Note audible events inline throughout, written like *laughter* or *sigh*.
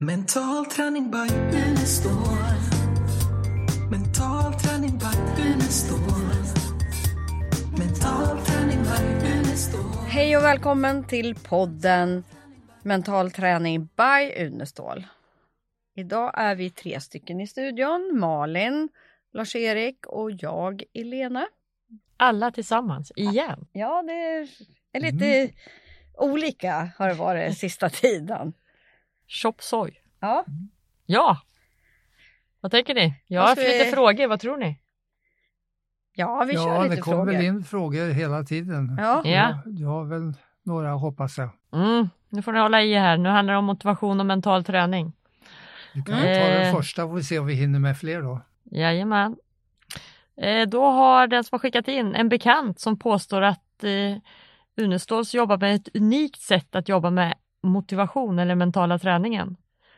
Mental träning by Unestål. Mental träning by Unestål. Mental träning by Unestål. Hej och välkommen till podden Mental träning by Unestål. Idag är vi tre stycken i studion. Malin, Lars-Erik och jag, Elena. Alla tillsammans, igen. Ja, det är lite olika har det varit *laughs* sista tiden. Chop soy. Ja, Ja! Vad tänker ni? Jag Vad har ska haft lite vi- frågor, vad tror ni? ja vi kör ja, lite det kommer frågor. väl in frågor hela tiden. Ja. Ja. Du, har väl några hoppas jag. Mm, nu får ni hålla i här, nu handlar det om motivation och mental träning. Vi kan ta den Eh. första får vi se om vi hinner med fler då. Jajamän. Eh, då har den som har skickat in en bekant som påstår att eh, Uneståls jobbar med ett unikt sätt att jobba med motivation eller mentala träningen.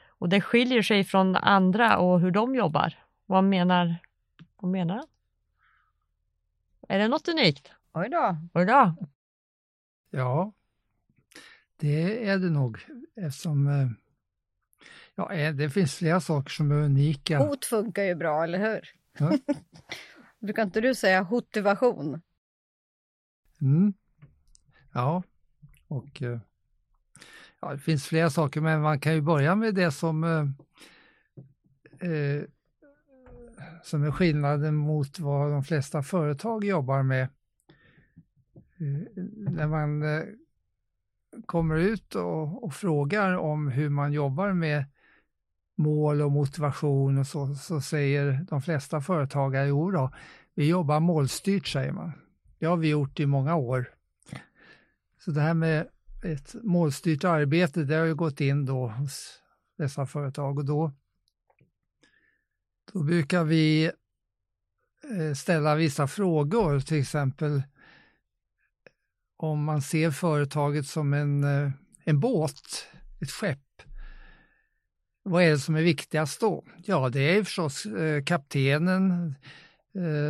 Och det skiljer sig från andra och hur de jobbar. Vad menar, vad menar han? Är det något unikt? Oj då. Oj då. Ja, det är det nog eftersom eh, ja, eh, det finns flera saker som är unika. Hot funkar ju bra, eller hur? Ja. *laughs* Brukar inte du säga motivation? Mm. Ja, och eh, ja, det finns flera saker men man kan ju börja med det som eh, eh, som är skillnaden mot vad de flesta företag jobbar med. Eh, när man eh, kommer ut och, och frågar om hur man jobbar med mål och motivation och så, så säger de flesta företagare, jo då, vi jobbar målstyrt säger man. Det har vi gjort i många år. Så det här med ett målstyrt arbete, det har ju gått in då hos dessa företag och då, då brukar vi eh, ställa vissa frågor, till exempel om man ser företaget som en, eh, en båt, ett skepp. Vad är det som är viktigast då? Ja, det är förstås eh, kaptenen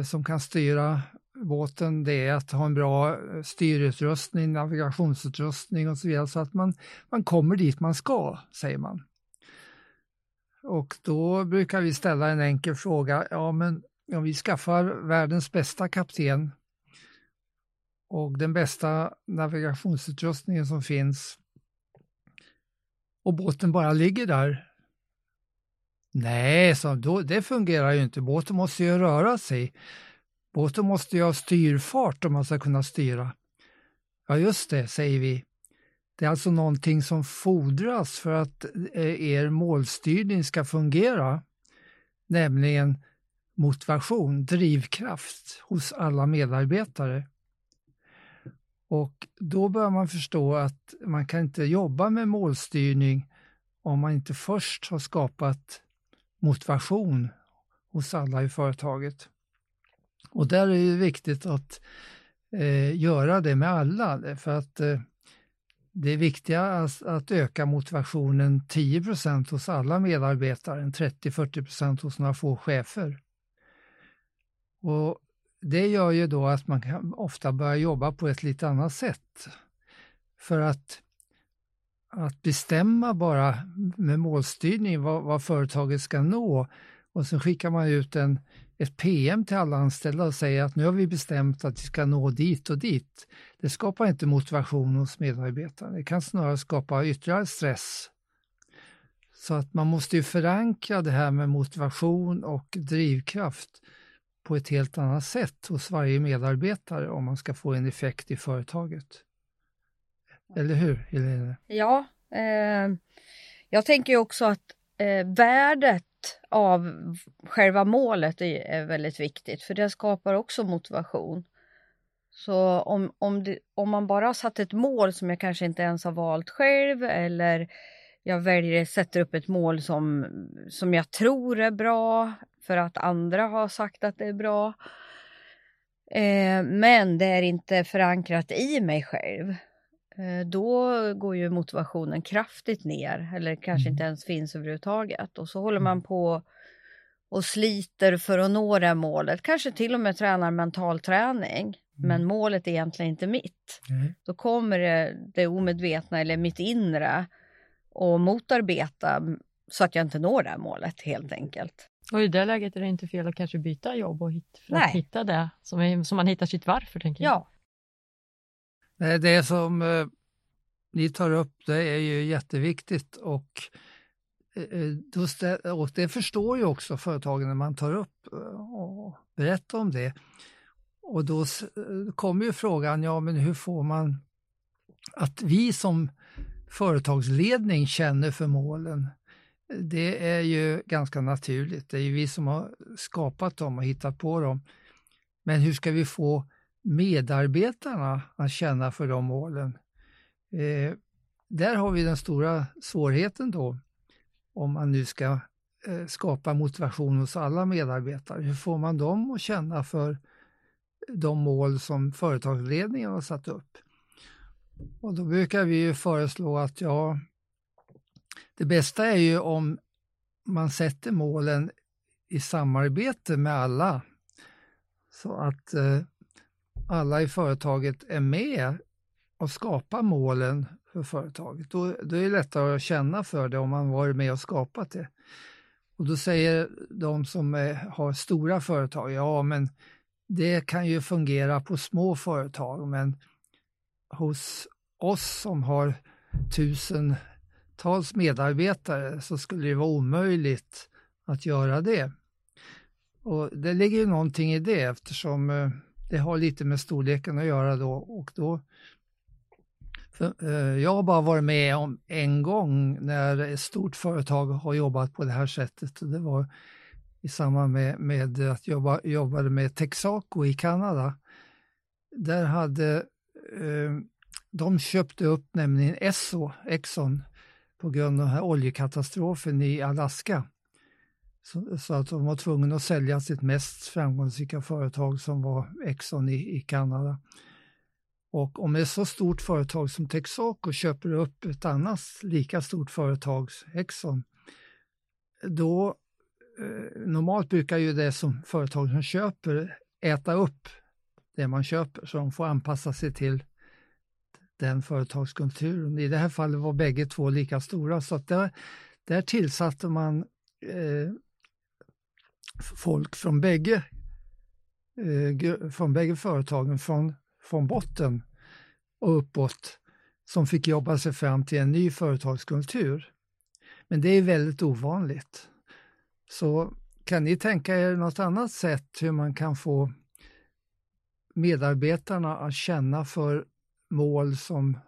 som kan styra båten, det är att ha en bra eh, styrutrustning, navigationsutrustning och så vidare så att man, man kommer dit man ska, säger man. Och då brukar vi ställa en enkel fråga, ja men om vi skaffar världens bästa kapten och den bästa navigationsutrustningen som finns och båten bara ligger där. Nej, så då, det fungerar ju inte. Båten måste ju röra sig. Båten måste ju ha styrfart om man ska kunna styra. Ja, just det, säger vi. Det är alltså någonting som fordras för att eh, er målstyrning ska fungera, nämligen motivation, drivkraft hos alla medarbetare. Och då bör man förstå att man kan inte jobba med målstyrning om man inte först har skapat motivation hos alla i företaget. Och där är det viktigt att eh, göra det med alla, för att eh, det är viktiga att öka motivationen 10% hos alla medarbetare än 30-40% hos några få chefer. Och det gör ju då att man kan ofta börja jobba på ett lite annat sätt. För att, att bestämma bara med målstyrning vad, vad företaget ska nå och sen skickar man ut en, ett PM till alla anställda och säger att nu har vi bestämt att vi ska nå dit och dit. Det skapar inte motivation hos medarbetarna. Det kan snarare skapa ytterligare stress. Så att man måste ju förankra det här med motivation och drivkraft på ett helt annat sätt hos varje medarbetare om man ska få en effekt i företaget. Eller hur, Helene? Ja, eh, jag tänker ju också att eh, värdet av själva målet är, är väldigt viktigt för det skapar också motivation. Så om, om, det, om man bara har satt ett mål som jag kanske inte ens har valt själv eller jag väljer, sätter upp ett mål som, som jag tror är bra för att andra har sagt att det är bra. Eh, men det är inte förankrat i mig själv. Eh, då går ju motivationen kraftigt ner eller kanske inte ens finns överhuvudtaget. Och så håller man på och sliter för att nå det målet. Kanske till och med tränar mental träning. Men målet är egentligen inte mitt. Nej. Då kommer det, det omedvetna eller mitt inre och motarbeta så att jag inte når det här målet helt enkelt. Och i det läget är det inte fel att kanske byta jobb och hit, för Nej. att hitta det som, är, som man hittar sitt varför. Tänker jag. Ja, Nej, det som eh, ni tar upp det är ju jätteviktigt och, eh, eh det, och det förstår ju också företagen när man tar upp eh, och berättar om det. Och då kommer ju frågan, ja men hur får man att vi som företagsledning känner för målen? Det är ju ganska naturligt, det är ju vi som har skapat dem och hittat på dem. Men hur ska vi få medarbetarna att känna för de målen. Eh, där har vi den stora svårigheten då, om man nu ska eh, skapa motivation hos alla medarbetare. Hur får man dem att känna för de mål som företagsledningen har satt upp? Och då brukar vi ju föreslå att ja, det bästa är ju om man sätter målen i samarbete med alla. Så att eh, alla i företaget är med och skapar målen för företaget. Då, då är det lättare att känna för det om man varit med och skapat det. Och då säger de som är, har stora företag, ja men det kan ju fungera på små företag men hos oss som har tusentals medarbetare så skulle det vara omöjligt att göra det. Och det ligger ju någonting i det eftersom eh, det har lite med storleken att göra då och då för, eh, jag har bara varit med om en gång när ett stort företag har jobbat på det här sättet. Och det var i samband med, med att jag jobba, jobbade med Texaco i Kanada. Där hade eh, de köpte upp nämligen Esso, Exxon, på grund av den här oljekatastrofen i Alaska. Så, så att de var tvungna att sälja sitt mest framgångsrika företag som var Exxon i, i Kanada. Och om ett så stort företag som Texaco köper upp ett annat lika stort företag, Exxon, då eh, normalt brukar ju det som företag som köper äta upp det man köper så de får anpassa sig till den företagskulturen. I det här fallet var bägge två lika stora så att där, där tillsatte man eh, folk från bägge, eh, från bägge företagen, från, från botten och uppåt, som fick jobba sig fram till en ny företagskultur. Men det är väldigt ovanligt. Så kan ni tänka er något annat sätt hur man kan få medarbetarna att känna för mål som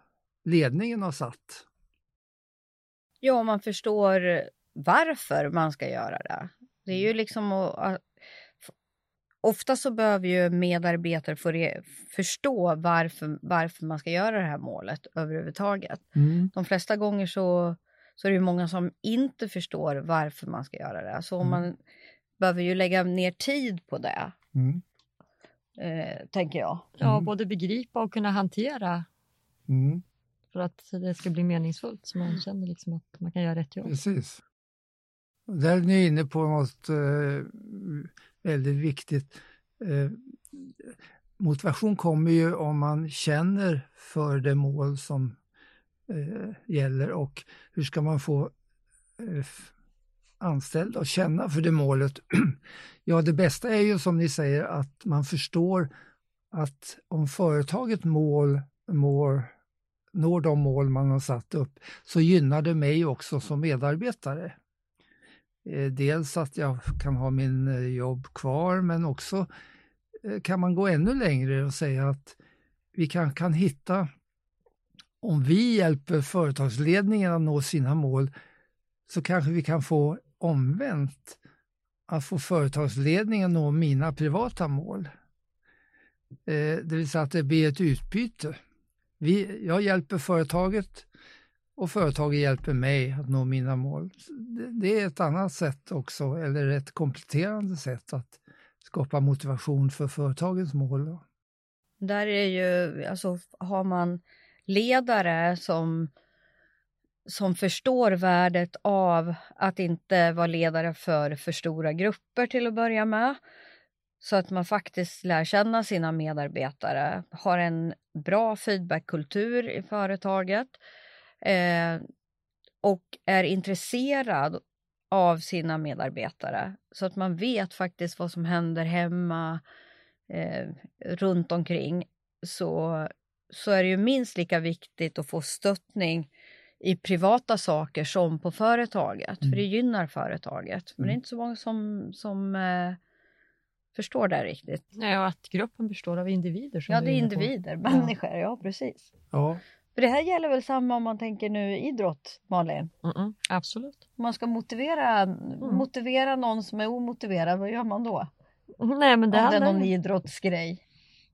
ledningen har satt? Ja, om man förstår varför man ska göra det. Det är ju liksom att, Ofta så behöver ju medarbetare få re, förstå varför, varför man ska göra det här målet överhuvudtaget. De flesta gånger så, så är det ju många som inte förstår varför man ska göra det. Så Mm. man behöver ju lägga ner tid på det, Mm. eh, tänker jag. Ja, Mm. både begripa och kunna hantera Mm. för att det ska bli meningsfullt så man känner liksom att man kan göra rätt jobb. Precis. Där är ni inne på något eh, väldigt viktigt. Eh, motivation kommer ju om man känner för det mål som eh, gäller och hur ska man få eh, anställda att känna för det målet? *clears throat* ja, det bästa är ju som ni säger att man förstår att om företaget mål, mål når de mål man har satt upp så gynnar det mig också som medarbetare. Eh, dels att jag kan ha min eh, jobb kvar men också eh, kan man gå ännu längre och säga att vi kan, kan hitta, om vi hjälper företagsledningen att nå sina mål så kanske vi kan få omvänt att få företagsledningen att nå mina privata mål. Eh, Det vill säga att det blir ett utbyte. Vi, jag hjälper företaget och företaget hjälper mig att nå mina mål. Det, är ett annat sätt också, eller ett kompletterande sätt att skapa motivation för företagens mål. Där är ju, alltså har man ledare som, som förstår värdet av att inte vara ledare för för stora grupper till att börja med. Så att man faktiskt lär känna sina medarbetare, har en bra feedbackkultur i företaget eh, och är intresserad av sina medarbetare så att man vet faktiskt vad som händer hemma eh, runt omkring så, så är det ju minst lika viktigt att få stöttning i privata saker som på företaget, för det gynnar företaget. Men det är Mm. inte så många som, som eh, förstår det riktigt. Nej, och att gruppen består av individer. Som Ja, det är inne på. individer, människor, ja precis. Ja, För det här gäller väl samma om man tänker nu idrott, Malin? Mm, mm, absolut. Om man ska motivera, motivera någon som är omotiverad, vad gör man då? Nej, men det Om det är någon idrottsgrej.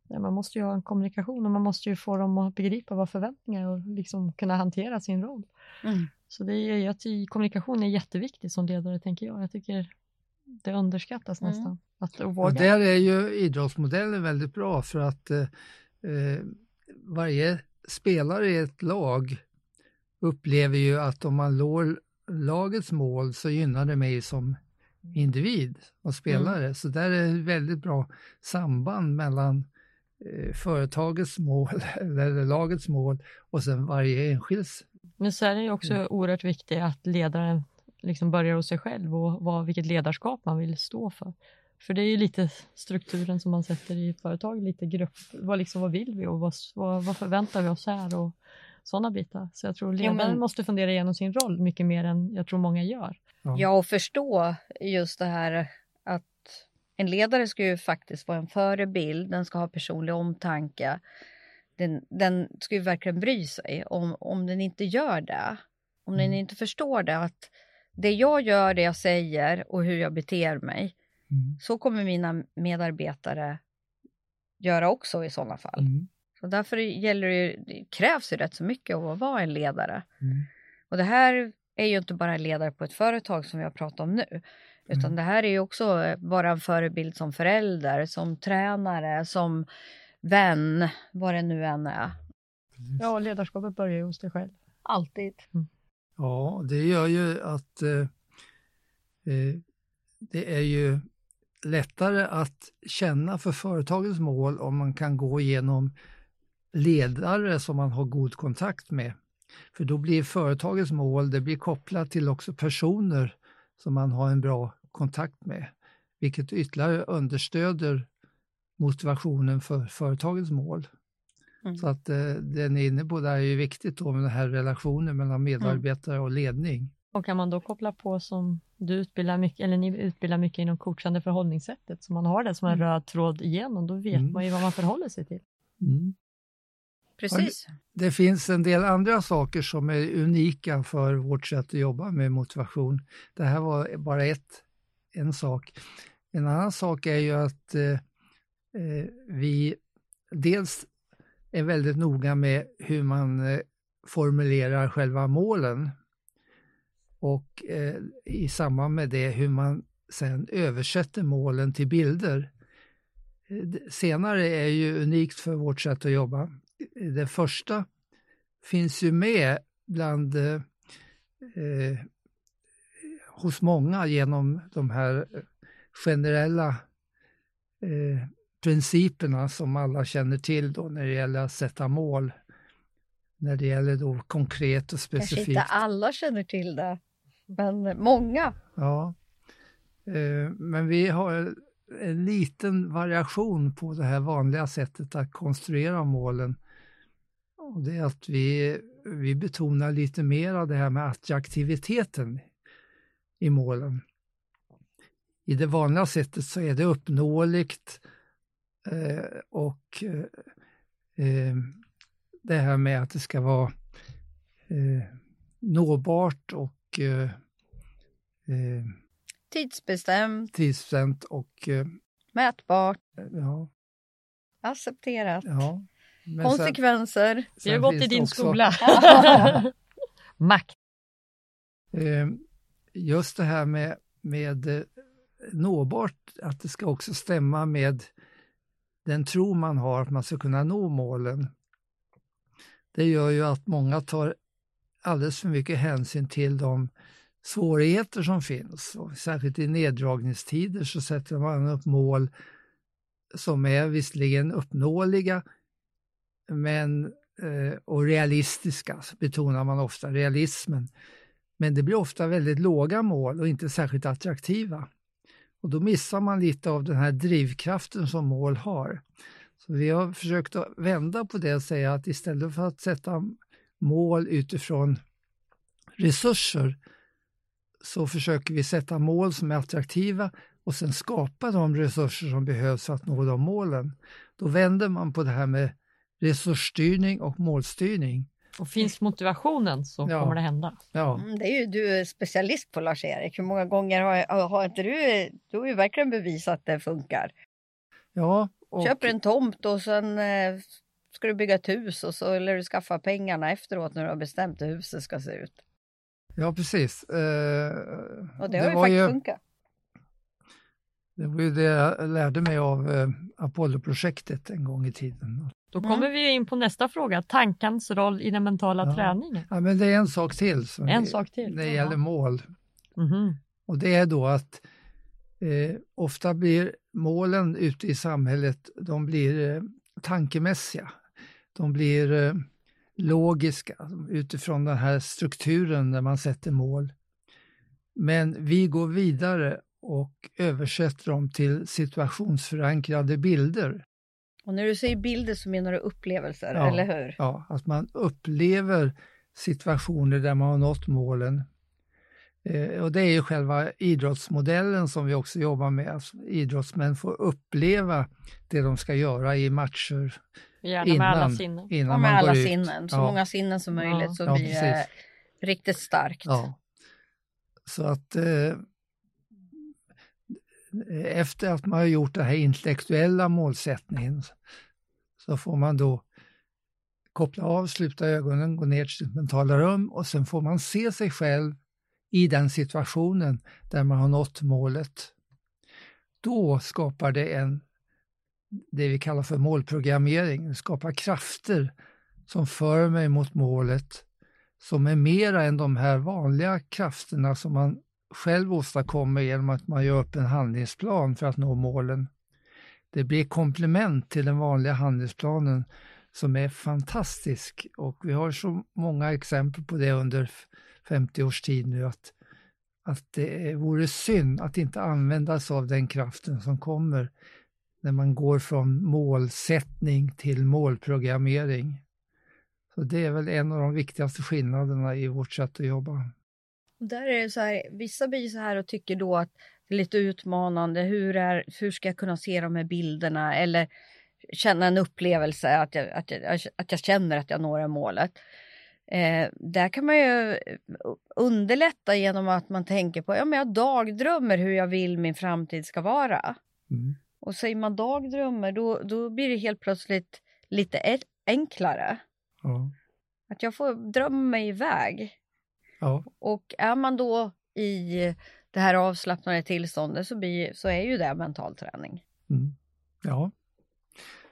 Nej, man måste ju ha en kommunikation och man måste ju få dem att begripa vad förväntningar är och liksom kunna hantera sin roll. Mm. Så det är i- kommunikation är jätteviktigt som ledare, tänker jag. Jag tycker det underskattas Mm. nästan. Att och våga. där är ju idrottsmodellen väldigt bra för att eh, eh, varje spelare i ett lag upplever ju att om man når lagets mål så gynnar det mig som individ och spelare. Så där är ett väldigt bra samband mellan eh, företagets mål *laughs* eller lagets mål och sen varje enskilds. Men så är det ju också Mm. oerhört viktigt att ledaren liksom börjar hos sig själv och vad, vilket ledarskap man vill stå för. För det är ju lite strukturen som man sätter i ett företag, lite grupp, vad, liksom, vad vill vi och vad, vad, vad förväntar vi oss här och sådana bitar. Så jag tror Jo, ledaren men- måste fundera igenom sin roll mycket mer än jag tror många gör. Ja, och förstå just det här att en ledare ska ju faktiskt vara en förebild, den ska ha personlig omtanke. Den, den ska ju verkligen bry sig. Om, om den inte gör det, om den Mm. inte förstår det, att det jag gör, det jag säger och hur jag beter mig, Mm. så kommer mina medarbetare göra också i sådana fall. Mm. Så därför gäller det, det krävs ju rätt så mycket av att vara en ledare. Mm. Och det här är ju inte bara en ledare på ett företag som vi har pratat om nu. Utan Mm. det här är ju också eh, bara en förebild som förälder, som tränare, som vän, vad det nu än är. Ja, ledarskapet börjar ju hos dig själv. Alltid. Ja, det gör ju att eh, eh, det är ju lättare att känna för företagets mål om man kan gå igenom ledare som man har god kontakt med. För då blir företagets mål, det blir kopplat till också personer som man har en bra kontakt med, vilket ytterligare understöder motivationen för företagets mål. Mm. Så att eh, det ni är inne på där är ju viktigt då med den här relationen mellan medarbetare och ledning. Och kan man då koppla på som du utbildar mycket, eller ni utbildar mycket inom coachande förhållningssättet, så man har det som en Mm. röd tråd igenom, då vet Mm. man ju vad man förhåller sig till. Mm. Precis. Det finns en del andra saker som är unika för vårt sätt att jobba med motivation. Det här var bara ett, en sak. En annan sak är ju att eh, eh, vi dels är väldigt noga med hur man eh, formulerar själva målen och eh, i samband med det hur man sen översätter målen till bilder. Eh, Senare är ju unikt för vårt sätt att jobba. Det första finns ju med bland eh, eh, hos många genom de här generella eh, principerna som alla känner till då när det gäller att sätta mål. När det gäller då konkret och Kanske specifikt. inte alla känner till det, men många. Ja, eh, men vi har en liten variation på det här vanliga sättet att konstruera målen. Och det är att vi, vi betonar lite mer av det här med attraktiviteten i målen. I det vanliga sättet så är det uppnåeligt eh, och eh, det här med att det ska vara eh, nåbart och eh, eh, Tidsbestämt, tidsbestämt och eh, mätbart, ja, accepterat. ja. Men sen- Konsekvenser. Vi har sen gått i din också, skola. *laughs* *laughs* Makt. Eh, just det här med, med eh, nåbart, att det ska också stämma med den tro man har att man ska kunna nå målen. Det gör ju att många tar alldeles för mycket hänsyn till de svårigheter som finns. Och särskilt i neddragningstider så sätter man upp mål som är visserligen uppnåeliga men, eh, och realistiska, betonar man ofta, realismen. Men det blir ofta väldigt låga mål och inte särskilt attraktiva. Och då missar man lite av den här drivkraften som mål har. Så vi har försökt att vända på det och säga att istället för att sätta mål utifrån resurser så försöker vi sätta mål som är attraktiva och sen skapa de resurser som behövs för att nå de målen. Då vänder man på det här med resursstyrning och målstyrning. Och finns motivationen så Ja. kommer det hända. Ja, Mm, det är ju du är specialist på Lars-Erik. Hur många gånger har, har inte du, du har ju verkligen bevisat att det funkar. ja och, Köper en tomt och sen eh, ska du bygga ett hus och så eller du skaffa pengarna efteråt när du har bestämt hur huset ska se ut. ja precis. Eh, Och det, har ju var faktiskt funkat. Det var ju det jag lärde mig av eh, Apollo-projektet en gång i tiden. Då Mm. kommer vi in på nästa fråga, tankens roll i den mentala Ja. träningen. Ja, men det är en sak till som En vi- sak till. när det gäller mål. Mhm. Och det är då att eh, ofta blir målen ute i samhället, de blir eh, tankemässiga. De blir eh, logiska utifrån den här strukturen när man sätter mål. Men vi går vidare och översätter dem till situationsförankrade bilder. Och när du säger bilder så menar du upplevelser, Ja. eller hur? Ja, att man upplever situationer där man har nått målen. Eh, och det är ju själva idrottsmodellen som vi också jobbar med. Alltså, idrottsmän får uppleva det de ska göra i matcher Gärna med alla innan, sinnen. innan Och med man alla går ut. sinnen, så Ja. många sinnen som möjligt Ja. så Ja, blir det precis. riktigt starkt. Ja. Så att eh, efter att man har gjort den här intellektuella målsättningen så får man då koppla av, sluta ögonen, gå ner till sitt mentala rum och sen får man se sig själv i den situationen där man har nått målet. Då skapar det en, det vi kallar för målprogrammering, det skapar krafter som för mig mot målet som är mera än de här vanliga krafterna som man själv åstadkommer genom att man gör upp en handlingsplan för att nå målen. Det blir komplement till den vanliga handlingsplanen som är fantastisk och vi har så många exempel på det under 50 års tid nu att, att det vore synd att inte använda sig av den kraften som kommer när man går från målsättning till målprogrammering. Så det är väl en av de viktigaste skillnaderna i vårt sätt att jobba. Där är det så här, vissa blir så här och tycker då att det är lite utmanande. Hur, är, hur ska jag kunna se de här bilderna? Eller känna en upplevelse att jag, att jag, att jag känner att jag når det målet. Eh, där kan man ju underlätta genom att man tänker på, ja men jag dagdrömmer hur jag vill min framtid ska vara. Mm. Och säger man dagdrömmer då, då blir det helt plötsligt lite enklare. Ja. Att jag får drömma mig iväg. Ja. Och är man då i det här avslappnade tillståndet så, blir, så är ju det mental träning. Mm. ja.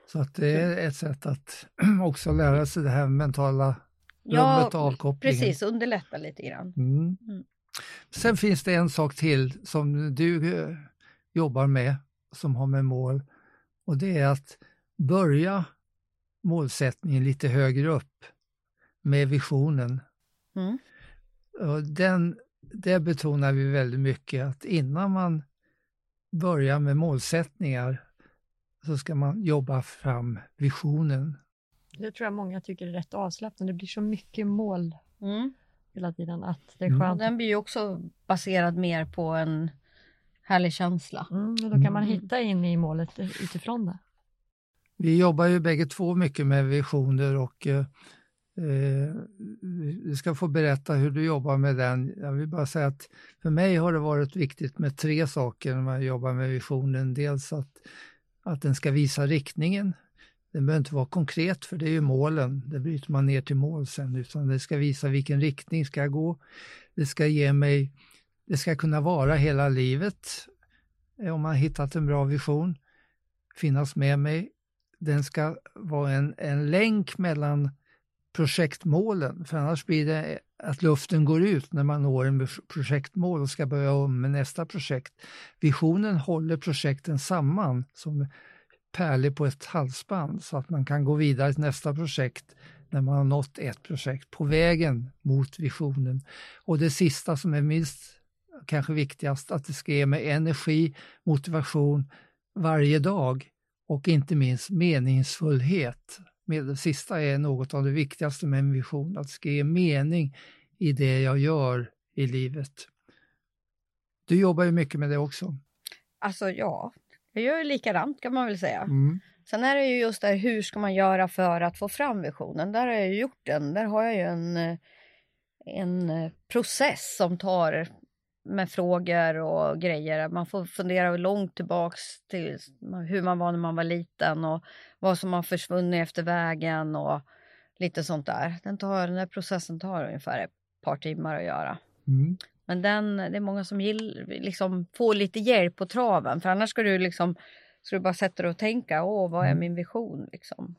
Så att det är ett sätt att *clears throat* också lära sig det här mentala rummet och avkopplingen. precis, underlätta lite grann. Mm. Mm. Sen finns det en sak till som du eh, jobbar med som har med mål och det är att börja målsättningen lite högre upp med visionen. Mm. Och den, det betonar vi väldigt mycket att innan man börjar med målsättningar så ska man jobba fram visionen. Det tror jag många tycker är rätt avslappnande. Det blir så mycket mål Mm. hela tiden att det är Mm. Skönt. den blir ju också baserad mer på en härlig känsla. Mm, och då kan man Mm. hitta in i målet utifrån det. Vi jobbar ju bägge två mycket med visioner och eh, eh, du ska få berätta hur du jobbar med den. Jag vill bara säga att för mig har det varit viktigt med tre saker när man jobbar med visionen. Dels att, att den ska visa riktningen. Den behöver inte vara konkret för det är ju målen, det bryter man ner till mål sen, utan det ska visa vilken riktning ska jag gå. Det ska ge mig, det ska kunna vara hela livet eh, om man hittat en bra vision, finnas med mig den ska vara en, en länk mellan projektmålen, för annars blir det eh, att luften går ut när man når en projektmål och ska börja om med nästa projekt. Visionen håller projekten samman som pärlor på ett halsband så att man kan gå vidare till nästa projekt när man har nått ett projekt på vägen mot visionen. Och det sista som är minst kanske viktigast, att det ska ge mig energi, motivation varje dag och inte minst meningsfullhet. Det sista är något av det viktigaste med en vision, att det ska ge mening i det jag gör i livet. Du jobbar ju mycket med det också. Alltså ja, jag gör likadant kan man väl säga. Mm. Sen är det ju just det hur ska man göra för att få fram visionen? Där har jag ju gjort den. Där har jag ju en, eh, en eh, process som tar med frågor och grejer. Man får fundera långt tillbaks till hur man var när man var liten och vad som har försvunnit efter vägen och lite sånt där. Den, tar, den där processen tar ungefär ett par timmar att göra. Mm. Men den, det är många som gill, liksom får lite hjälp på traven för annars ska du liksom ska du bara sätta dig och tänka, åh vad är Mm. min vision liksom.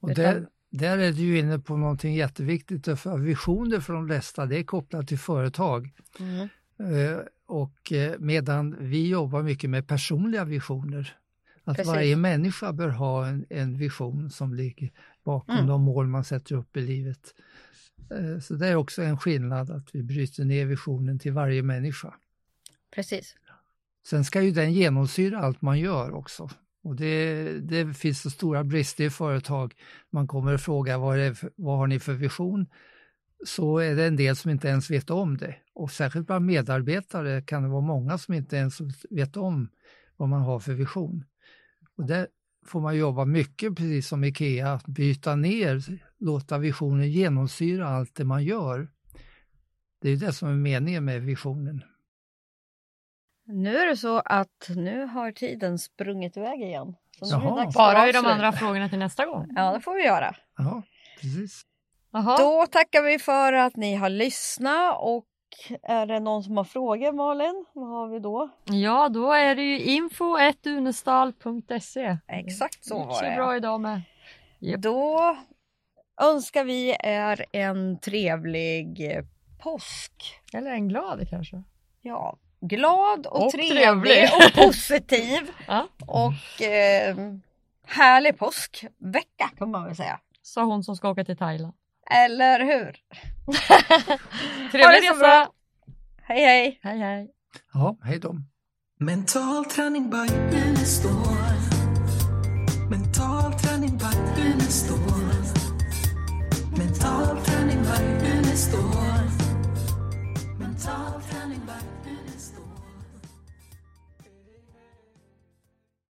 Och Utan- där, där är du ju inne på någonting jätteviktigt, för visioner för de flesta det är kopplat till företag. Mm. Eh, Och eh, medan vi jobbar mycket med personliga visioner. Att Precis. varje människa bör ha en, en vision som ligger bakom Mm. de mål man sätter upp i livet. Eh, Så det är också en skillnad att vi bryter ner visionen till varje människa. Precis. Sen ska ju den genomsyra allt man gör också. Och det, det finns så stora brister i företag. Man kommer att fråga vad, är vad har ni för vision? Så är det en del som inte ens vet om det. Och särskilt bland medarbetare kan det vara många som inte ens vet om vad man har för vision. Och där får man jobba mycket, precis som IKEA, att byta ner, låta visionen genomsyra allt det man gör. Det är det som är meningen med visionen. Nu är det så att nu har tiden sprungit iväg igen. Jaha. Bara i de andra frågorna till nästa gång. Ja, det får vi göra. Ja, precis. Jaha. Då tackar vi för att ni har lyssnat och är det någon som har frågor Malin? Vad har vi då? Ja, då är det ju info.unestal.se. Exakt så var så det. bra idag med. Japp. Då önskar vi er en trevlig eh, påsk. Eller en glad kanske. Ja, glad och, Och trevlig, trevlig. och *laughs* positiv Ja. och eh, härlig påskvecka kan man väl säga. Sa hon som ska åka till Thailand. Eller hur? *laughs* Trevlig resa! Hej hej! Hej hej! Ja, hej då. Mental träning by Unestål. Mental träning by Unestål. Mental träning by Unestål. Mental